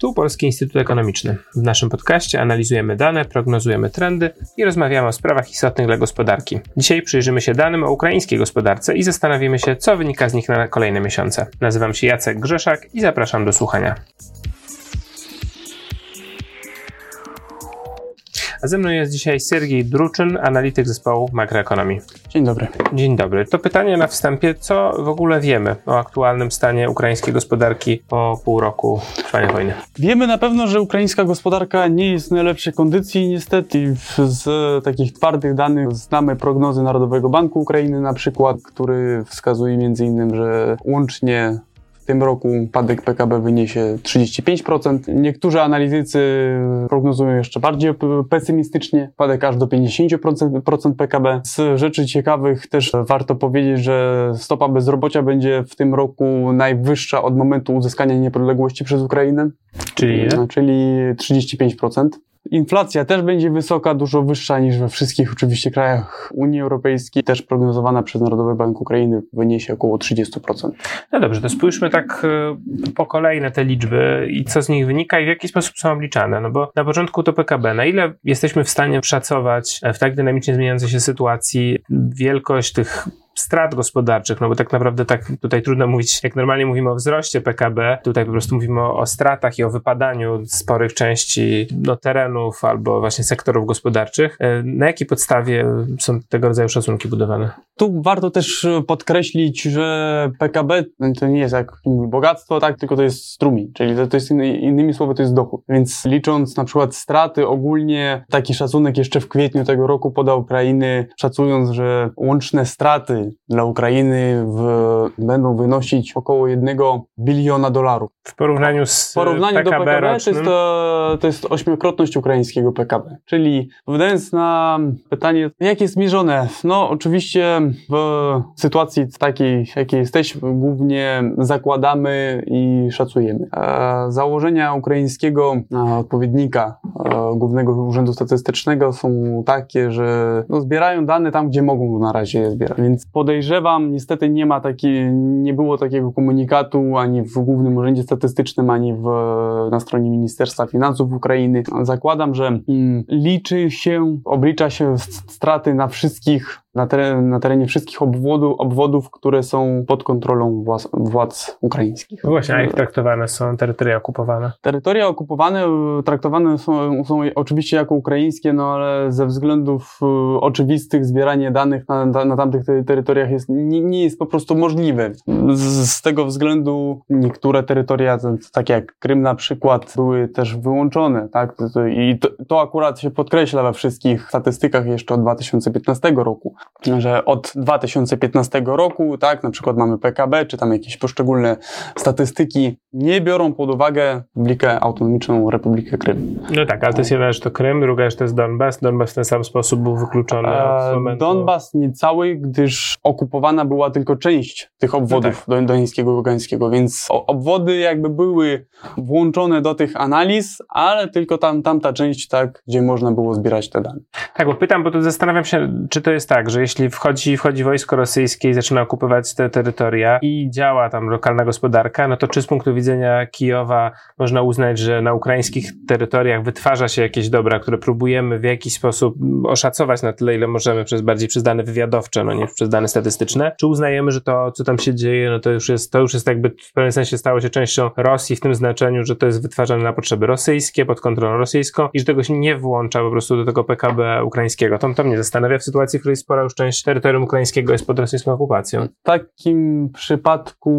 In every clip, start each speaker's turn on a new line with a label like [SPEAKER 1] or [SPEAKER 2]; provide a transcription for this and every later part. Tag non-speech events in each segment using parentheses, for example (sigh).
[SPEAKER 1] Tu Polski Instytut Ekonomiczny. W naszym podcaście analizujemy dane, prognozujemy trendy i rozmawiamy o sprawach istotnych dla gospodarki. Dzisiaj przyjrzymy się danym o ukraińskiej gospodarce i zastanowimy się, co wynika z nich na kolejne miesiące. Nazywam się Jacek Grzeszak i zapraszam do słuchania. A ze mną jest dzisiaj Sergiej Druczyn, analityk zespołu makroekonomii.
[SPEAKER 2] Dzień dobry.
[SPEAKER 1] Dzień dobry. To pytanie na wstępie, co w ogóle wiemy o aktualnym stanie ukraińskiej gospodarki po pół roku trwania wojny?
[SPEAKER 2] Wiemy na pewno, że ukraińska gospodarka nie jest w najlepszej kondycji. Niestety z takich twardych danych znamy prognozy Narodowego Banku Ukrainy na przykład, który wskazuje między innymi, że łącznie tym roku upadek PKB wyniesie 35%. Niektórzy analitycy prognozują jeszcze bardziej pesymistycznie, upadek aż do 50% PKB. Z rzeczy ciekawych też warto powiedzieć, że stopa bezrobocia będzie w tym roku najwyższa od momentu uzyskania niepodległości przez Ukrainę.
[SPEAKER 1] Czyli
[SPEAKER 2] Czyli 35%. Inflacja też będzie wysoka, dużo wyższa niż we wszystkich oczywiście krajach Unii Europejskiej, też prognozowana przez Narodowy Bank Ukrainy wyniesie około 30%.
[SPEAKER 1] No dobrze, to spójrzmy tak e, po kolei na te liczby i co z nich wynika i w jaki sposób są obliczane. No bo na początku to PKB. Na ile jesteśmy w stanie szacować w tak dynamicznie zmieniającej się sytuacji wielkość tych strat gospodarczych, no bo tak naprawdę tak tutaj trudno mówić, jak normalnie mówimy o wzroście PKB, tutaj po prostu mówimy o, o stratach i o wypadaniu sporych części no, terenów albo właśnie sektorów gospodarczych. E, na jakiej podstawie są tego rodzaju szacunki budowane?
[SPEAKER 2] Tu warto też podkreślić, że PKB to nie jest jak bogactwo, tak, tylko to jest strumień, czyli to, to jest inny, innymi słowy to jest dochód. Więc licząc na przykład straty ogólnie, taki szacunek jeszcze w kwietniu tego roku podał Ukrainy, szacując, że łączne straty dla Ukrainy w, będą wynosić około jednego biliona dolarów.
[SPEAKER 1] W porównaniu z
[SPEAKER 2] w porównaniu
[SPEAKER 1] PKB
[SPEAKER 2] do PKB
[SPEAKER 1] rocznym?
[SPEAKER 2] to jest, to, to jest ośmiokrotność ukraińskiego PKB. Czyli odpowiadając na pytanie, jak jest mierzone? No oczywiście w sytuacji takiej, jakiej jesteśmy, głównie zakładamy i szacujemy. E, założenia ukraińskiego e, odpowiednika e, Głównego Urzędu Statystycznego są takie, że no, zbierają dane tam, gdzie mogą na razie je zbierać. Więc podejrzewam, niestety nie ma takiej, nie było takiego komunikatu ani w Głównym Urzędzie Statystycznym, ani w, na stronie Ministerstwa Finansów Ukrainy. Zakładam, że mm, liczy się, oblicza się straty na wszystkich na, teren, na terenie wszystkich obwodu, obwodów, które są pod kontrolą władz, władz ukraińskich.
[SPEAKER 1] No właśnie, a jak traktowane są terytoria okupowane?
[SPEAKER 2] Terytoria okupowane traktowane są, są oczywiście jako ukraińskie, no ale ze względów e, oczywistych zbieranie danych na, na, na tamtych terytoriach jest, nie, nie jest po prostu możliwe. Z, z tego względu niektóre terytoria, takie jak Krym na przykład, były też wyłączone, tak? I to, to akurat się podkreśla we wszystkich statystykach jeszcze od 2015 roku że od 2015 roku, tak, na przykład mamy PKB, czy tam jakieś poszczególne statystyki, nie biorą pod uwagę Republikę Autonomiczną Republikę Krym.
[SPEAKER 1] No tak, ale to jest jedna rzecz to Krym, druga rzecz to jest Donbas. Donbas w ten sam sposób był wykluczony od momentu...
[SPEAKER 2] Donbas nie cały, gdyż okupowana była tylko część tych obwodów no tak. Donieńskiego i Ługańskiego, więc obwody jakby były włączone do tych analiz, ale tylko tam, tamta część, tak, gdzie można było zbierać te dane.
[SPEAKER 1] Tak, bo pytam, bo tu zastanawiam się, czy to jest tak, że jeśli wchodzi, wchodzi wojsko rosyjskie i zaczyna okupować te terytoria i działa tam lokalna gospodarka, no to czy z punktu widzenia Kijowa można uznać, że na ukraińskich terytoriach wytwarza się jakieś dobra, które próbujemy w jakiś sposób oszacować na tyle, ile możemy przez bardziej przez dane wywiadowcze, no nie przez dane statystyczne, czy uznajemy, że to, co tam się dzieje, no to już jest, to już jest jakby w pewnym sensie stało się częścią Rosji w tym znaczeniu, że to jest wytwarzane na potrzeby rosyjskie, pod kontrolą rosyjską i że tego się nie włącza po prostu do tego PKB ukraińskiego. To, to mnie zastanawia w sytuacji, w której spora już część terytorium ukraińskiego jest pod rosyjską okupacją.
[SPEAKER 2] W takim przypadku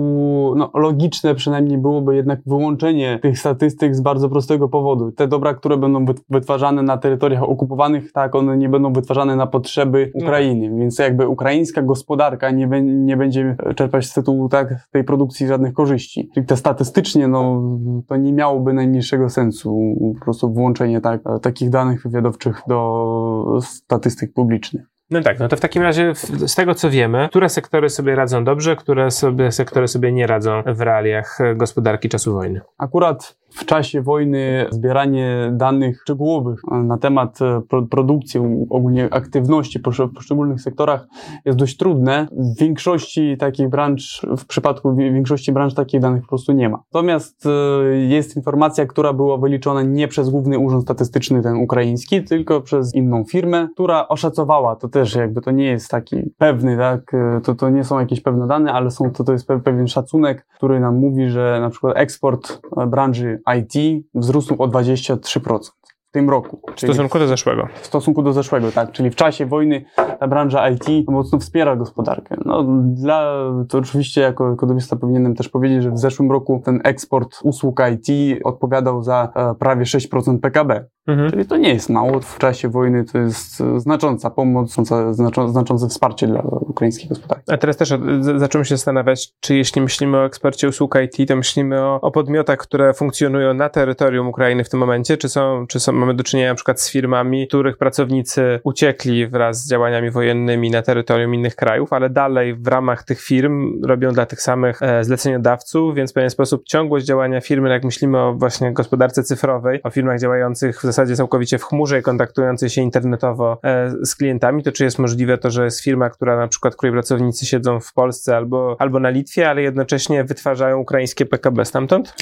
[SPEAKER 2] no, logiczne przynajmniej byłoby jednak wyłączenie tych statystyk z bardzo prostego powodu. Te dobra, które będą wytwarzane na terytoriach okupowanych, tak, one nie będą wytwarzane na potrzeby Ukrainy, no. więc jakby ukraińska gospodarka nie, be, nie będzie czerpać z tytułu tak, tej produkcji żadnych korzyści. Czyli te statystycznie, no, to nie miałoby najmniejszego sensu po prostu włączenie tak, takich danych wywiadowczych do statystyk publicznych.
[SPEAKER 1] No tak, no to w takim razie z tego co wiemy, które sektory sobie radzą dobrze, które sobie, sektory sobie nie radzą w realiach gospodarki czasu wojny?
[SPEAKER 2] Akurat w czasie wojny zbieranie danych szczegółowych na temat e, produkcji, ogólnie aktywności w poszczególnych sektorach jest dość trudne. W większości takich branż, w przypadku większości branż takich danych po prostu nie ma. Natomiast e, jest informacja, która była wyliczona nie przez Główny Urząd Statystyczny ten ukraiński, tylko przez inną firmę, która oszacowała, to też jakby to nie jest taki pewny, tak, e, to, to nie są jakieś pewne dane, ale są, to, to jest pewien szacunek, który nam mówi, że na przykład eksport branży IT wzrósł o 23% w tym roku.
[SPEAKER 1] W stosunku do zeszłego.
[SPEAKER 2] W stosunku do zeszłego, tak. Czyli w czasie wojny ta branża IT mocno wspiera gospodarkę. No, dla, to oczywiście jako ekonomista powinienem też powiedzieć, że w zeszłym roku ten eksport usług IT odpowiadał za e, prawie 6% PKB. Mhm. Czyli to nie jest mało. W czasie wojny to jest znacząca pomoc, znaczące, znaczące wsparcie dla ukraińskiej gospodarki.
[SPEAKER 1] A teraz też zacząłem się zastanawiać, czy jeśli myślimy o ekspercie usług IT, to myślimy o, o podmiotach, które funkcjonują na terytorium Ukrainy w tym momencie, czy są, czy są, mamy do czynienia na przykład z firmami, których pracownicy uciekli wraz z działaniami wojennymi na terytorium innych krajów, ale dalej w ramach tych firm robią dla tych samych e, zleceniodawców, więc w pewien sposób ciągłość działania firmy, jak myślimy o właśnie gospodarce cyfrowej, o firmach działających w zasadzie całkowicie w chmurze i kontaktujących się internetowo e, z klientami, to czy jest możliwe to, że jest firma, która na przykład, której pracownicy siedzą w Polsce albo, albo na Litwie, ale jednocześnie wytwarzają ukraińskie PKB stamtąd?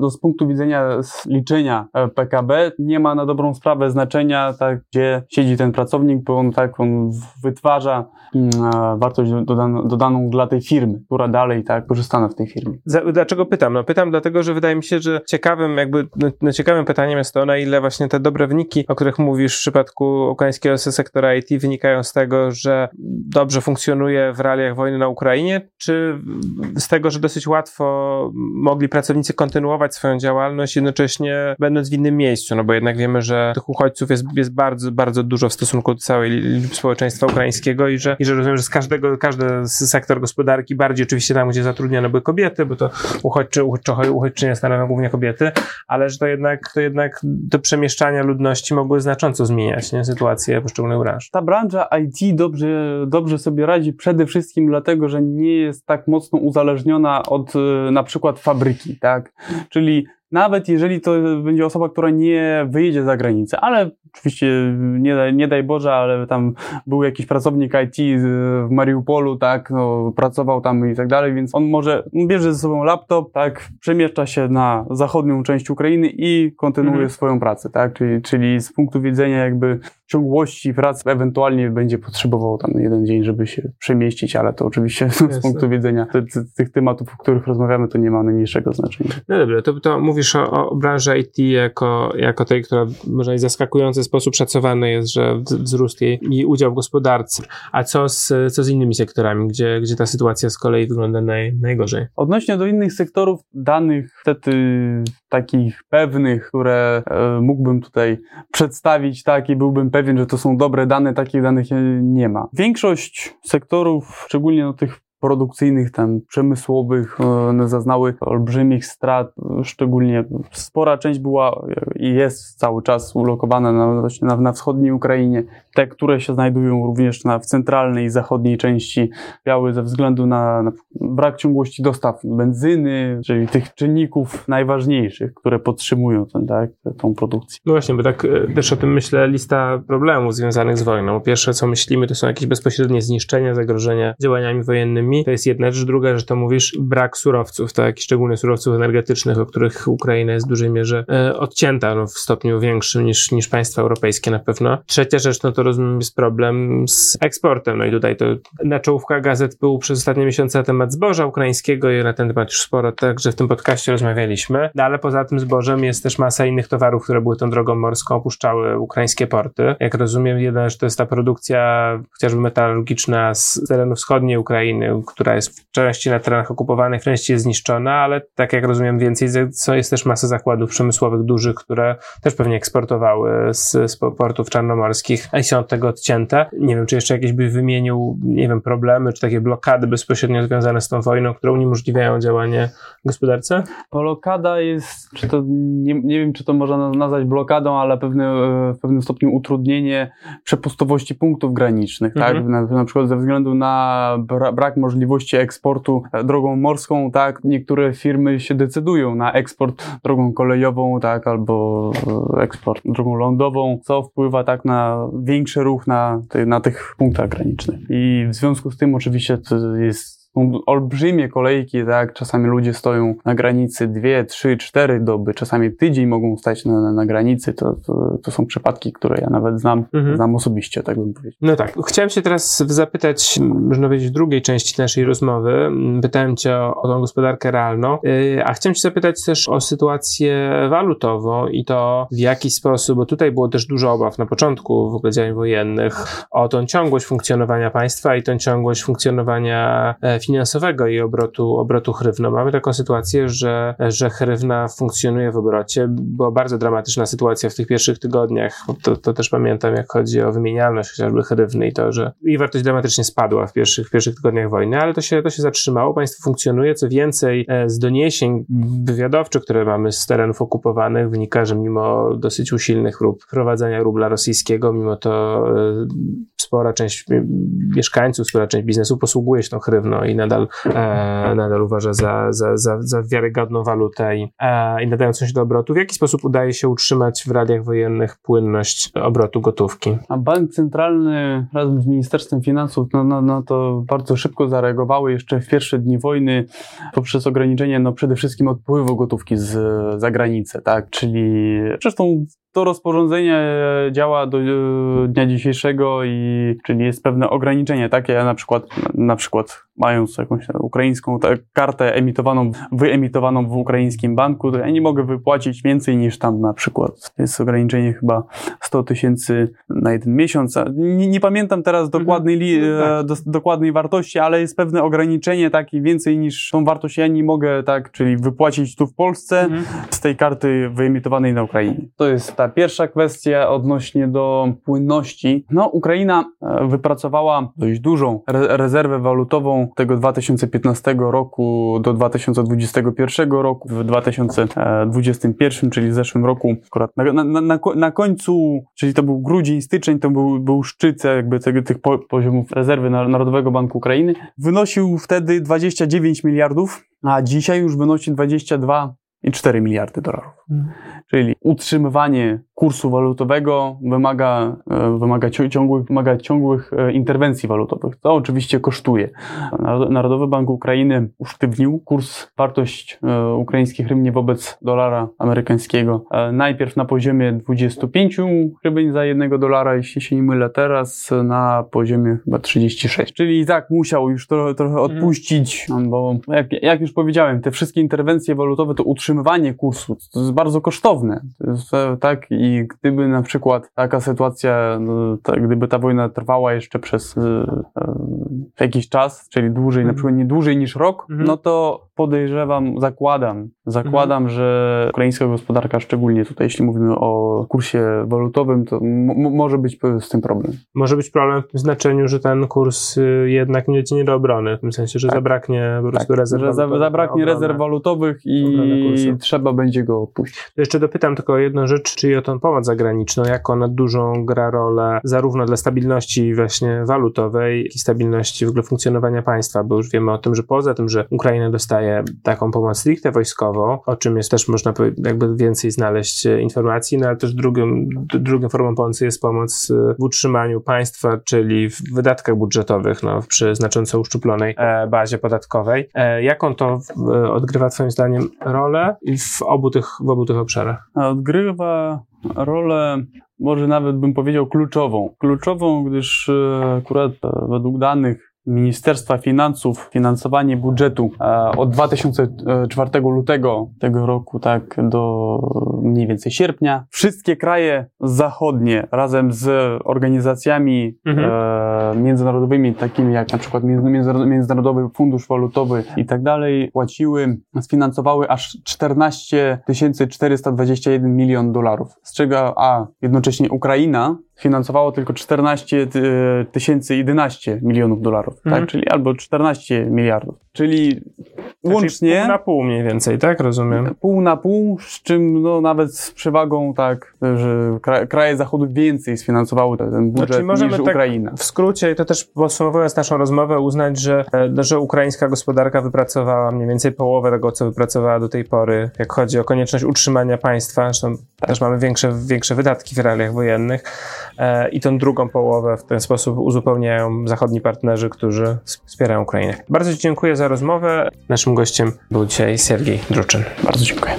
[SPEAKER 2] No, z punktu widzenia liczenia e, PKB nie ma na dobrą sprawę znaczenia, tak, gdzie siedzi ten pracownik, bo on tak, on wytwarza mm, wartość dodaną, dodaną dla tej firmy, która dalej tak korzystana w tej firmie.
[SPEAKER 1] Dlaczego pytam? No pytam dlatego, że wydaje mi się, że ciekawym jakby, no, no ciekawym pytaniem jest to, na ile właśnie te dobre wyniki, o których mówisz w przypadku ukraińskiego sektora IT wynikają z tego, że dobrze funkcjonuje w realiach wojny na Ukrainie, czy z tego, że dosyć łatwo mogli pracownicy kontynuować swoją działalność, jednocześnie będąc w innym miejscu, no bo jednak wiemy, że tych uchodźców jest, jest bardzo, bardzo dużo w stosunku do całej społeczeństwa ukraińskiego i że, i że rozumiem, że z każdego, każdy sektor gospodarki, bardziej oczywiście tam, gdzie zatrudnione były kobiety, bo to uchodźczy, uchodźczynie stanowią głównie kobiety, ale że to jednak, to jednak do przemieszczania ludności mogły znacząco zmieniać nie? sytuację poszczególnych branż.
[SPEAKER 2] Ta branża IT dobrze, dobrze sobie radzi przede wszystkim dlatego, że nie jest tak mocno uzależniona od e, na przykład fabryki, tak? Czyli nawet jeżeli to będzie osoba, która nie wyjedzie za granicę, ale oczywiście nie daj, nie daj Boże, ale tam był jakiś pracownik IT w Mariupolu, tak, no, pracował tam i tak dalej, więc on może, bierze ze sobą laptop, tak, przemieszcza się na zachodnią część Ukrainy i kontynuuje mhm. swoją pracę, tak, czyli, czyli z punktu widzenia jakby ciągłości pracy ewentualnie będzie potrzebował tam jeden dzień, żeby się przemieścić, ale to oczywiście (laughs) z punktu widzenia ty, ty, tych tematów, o których rozmawiamy, to nie ma najmniejszego znaczenia.
[SPEAKER 1] No dobra, to, to mówisz o, o branży IT jako, jako tej, która może w zaskakujący sposób szacowany jest, że wzrósł jej udział w gospodarce. A co z, co z innymi sektorami, gdzie, gdzie ta sytuacja z kolei wygląda naj, najgorzej?
[SPEAKER 2] Odnośnie do innych sektorów, danych wtedy takich pewnych, które e, mógłbym tutaj przedstawić, tak, i byłbym pewien, że to są dobre dane, takich danych nie ma. Większość sektorów, szczególnie no, tych produkcyjnych, tam przemysłowych one zaznały olbrzymich strat, szczególnie spora część była i jest cały czas ulokowana na, na, na wschodniej Ukrainie. Te, które się znajdują również na, w centralnej i zachodniej części biały ze względu na, na brak ciągłości dostaw benzyny, czyli tych czynników najważniejszych, które podtrzymują ten, tak, tą produkcję.
[SPEAKER 1] No właśnie, bo tak e, też o tym myślę, lista problemów związanych z wojną. Pierwsze, co myślimy, to są jakieś bezpośrednie zniszczenia, zagrożenia działaniami wojennymi, to jest jedna rzecz. Druga rzecz to mówisz brak surowców, tak, szczególnie surowców energetycznych, o których Ukraina jest w dużej mierze e, odcięta no, w stopniu większym niż, niż państwa europejskie na pewno. Trzecia rzecz, no to rozumiem, jest problem z eksportem. No i tutaj to na czołówkach gazet był przez ostatnie miesiące temat zboża ukraińskiego i na ten temat już sporo także w tym podcaście rozmawialiśmy. No ale poza tym zbożem jest też masa innych towarów, które były tą drogą morską, opuszczały ukraińskie porty. Jak rozumiem, jedna rzecz to jest ta produkcja chociażby metalurgiczna z terenu wschodniej Ukrainy, która jest w części na terenach okupowanych, w części jest zniszczona, ale tak jak rozumiem więcej, jest też masa zakładów przemysłowych dużych, które też pewnie eksportowały z, z portów czarnomorskich i są od tego odcięte. Nie wiem, czy jeszcze jakieś by wymienił, nie wiem, problemy, czy takie blokady bezpośrednio związane z tą wojną, które uniemożliwiają działanie gospodarce?
[SPEAKER 2] Blokada jest, czy to, nie, nie wiem, czy to można nazwać blokadą, ale pewne, w pewnym stopniu utrudnienie przepustowości punktów granicznych, tak? mhm. tak? Na, na przykład ze względu na brak możliwości możliwości eksportu drogą morską, tak, niektóre firmy się decydują na eksport drogą kolejową, tak, albo eksport drogą lądową, co wpływa tak? Na większy ruch na, na tych punktach granicznych. I w związku z tym oczywiście to jest olbrzymie kolejki, tak? Czasami ludzie stoją na granicy dwie, trzy, cztery doby, czasami tydzień mogą stać na, na, na granicy. To, to, to, są przypadki, które ja nawet znam, mhm. znam osobiście, tak bym powiedział.
[SPEAKER 1] No tak. Chciałem się teraz zapytać, można powiedzieć, w drugiej części naszej rozmowy. Pytałem cię o, o tą gospodarkę realną, yy, a chciałem cię zapytać też o sytuację walutową i to w jaki sposób, bo tutaj było też dużo obaw na początku w ogóle działań wojennych o tą ciągłość funkcjonowania państwa i tą ciągłość funkcjonowania e, finansowego i obrotu, obrotu hrywną. Mamy taką sytuację, że, że hrywna funkcjonuje w obrocie. Była bardzo dramatyczna sytuacja w tych pierwszych tygodniach. To, to też pamiętam, jak chodzi o wymienialność chociażby hrywny i to, że jej wartość dramatycznie spadła w pierwszych, w pierwszych tygodniach wojny, ale to się, to się zatrzymało. Państwo funkcjonuje. Co więcej, e, z doniesień wywiadowczych, które mamy z terenów okupowanych, wynika, że mimo dosyć usilnych prób wprowadzania rubla rosyjskiego, mimo to e, spora część mieszkańców, spora część biznesu posługuje się tą hrywną i nadal, e, nadal uważa za, za, za, za wiarygodną walutę i, e, i nadającą się do obrotu. W jaki sposób udaje się utrzymać w realiach wojennych płynność obrotu gotówki?
[SPEAKER 2] A bank centralny razem z Ministerstwem Finansów no, no, no to bardzo szybko zareagowały jeszcze w pierwsze dni wojny poprzez ograniczenie no, przede wszystkim odpływu gotówki z zagranicy, tak? Czyli zresztą to rozporządzenie działa do e, dnia dzisiejszego i czyli jest pewne ograniczenie takie, ja na przykład, na przykład mając jakąś ukraińską kartę emitowaną, wyemitowaną w ukraińskim banku, to ja nie mogę wypłacić więcej niż tam na przykład. Jest ograniczenie chyba 100 tysięcy na jeden miesiąc. Nie, nie pamiętam teraz mhm. dokładnej, li, no tak. do, dokładnej wartości, ale jest pewne ograniczenie takie więcej niż tą wartość ja nie mogę, tak, czyli wypłacić tu w Polsce mhm. z tej karty wyemitowanej na Ukrainie. To jest ta pierwsza kwestia odnośnie do płynności. No, Ukraina e, wypracowała dość dużą re rezerwę walutową tego 2015 roku do 2021 roku. W 2021, czyli w zeszłym roku, akurat na, na, na, na końcu, czyli to był grudzień, styczeń, to był, był szczyt jakby tego, tych po, poziomów rezerwy Narodowego Banku Ukrainy. Wynosił wtedy 29 miliardów, a dzisiaj już wynosi 22,4 miliardy dolarów. Hmm. Czyli utrzymywanie kursu walutowego wymaga, e, wymaga, ciągłych, wymaga ciągłych e, interwencji walutowych. To oczywiście kosztuje. Narodowy Bank Ukrainy usztywnił kurs, wartość e, ukraińskich hrywni wobec dolara amerykańskiego. Najpierw na poziomie 25 hrywni za jednego dolara, jeśli się nie mylę, teraz na poziomie chyba 36. Czyli tak musiał już trochę, trochę mhm. odpuścić, bo jak, jak już powiedziałem, te wszystkie interwencje walutowe to utrzymywanie kursu to jest bardzo kosztowne. Jest, tak i i gdyby na przykład taka sytuacja, no, gdyby ta wojna trwała jeszcze przez y, y, jakiś czas, czyli dłużej, na mhm. przykład nie dłużej niż rok, mhm. no to podejrzewam, zakładam, zakładam, mhm. że ukraińska gospodarka, szczególnie tutaj, jeśli mówimy o kursie walutowym, to może być z tym problem.
[SPEAKER 1] Może być problem w tym znaczeniu, że ten kurs y, jednak nie będzie nie do obrony, w tym sensie, że tak. zabraknie po prostu tak. rezerw
[SPEAKER 2] że walutowych. Zabraknie rezerw walutowych i trzeba będzie go odpuścić.
[SPEAKER 1] To jeszcze dopytam tylko o jedną rzecz, czyli o tą pomoc zagraniczną, jak ona dużą gra rolę zarówno dla stabilności właśnie walutowej, jak i stabilności w ogóle funkcjonowania państwa, bo już wiemy o tym, że poza tym, że Ukraina dostaje taką pomoc stricte wojskową, o czym jest też można jakby więcej znaleźć e, informacji, no ale też drugim, drugą formą pomocy jest pomoc e, w utrzymaniu państwa, czyli w wydatkach budżetowych, no, przy znacząco uszczuplonej e, bazie podatkowej. Jaką to odgrywa Twoim zdaniem rolę w obu tych, w obu tych obszarach?
[SPEAKER 2] Odgrywa rolę może nawet bym powiedział kluczową. Kluczową, gdyż akurat według danych Ministerstwa Finansów finansowanie budżetu e, od 2004 lutego tego roku, tak, do mniej więcej sierpnia. Wszystkie kraje zachodnie razem z organizacjami mhm. e, międzynarodowymi, takimi jak na przykład Międzynarodowy Fundusz Walutowy i tak dalej, płaciły, sfinansowały aż 14 421 milion dolarów. Z czego A, jednocześnie Ukraina finansowało tylko 14 tysięcy 11 milionów dolarów, tak? mhm. tak? Czyli albo 14 miliardów. Czyli łącznie...
[SPEAKER 1] Znaczy pół na pół mniej więcej, tak? Rozumiem.
[SPEAKER 2] Pół na pół, z czym no, nawet z przewagą tak, że kraje Zachodu więcej sfinansowały ten budżet znaczy, możemy niż tak Ukraina.
[SPEAKER 1] W skrócie, to też podsumowując naszą rozmowę, uznać, że, e, że ukraińska gospodarka wypracowała mniej więcej połowę tego, co wypracowała do tej pory, jak chodzi o konieczność utrzymania państwa. Zresztą tak. też mamy większe, większe wydatki w realiach wojennych e, i tą drugą połowę w ten sposób uzupełniają zachodni partnerzy, którzy wspierają Ukrainę. Bardzo dziękuję za rozmowę. Naszym gościem był dzisiaj Sergiej Druczyn.
[SPEAKER 2] Bardzo dziękuję.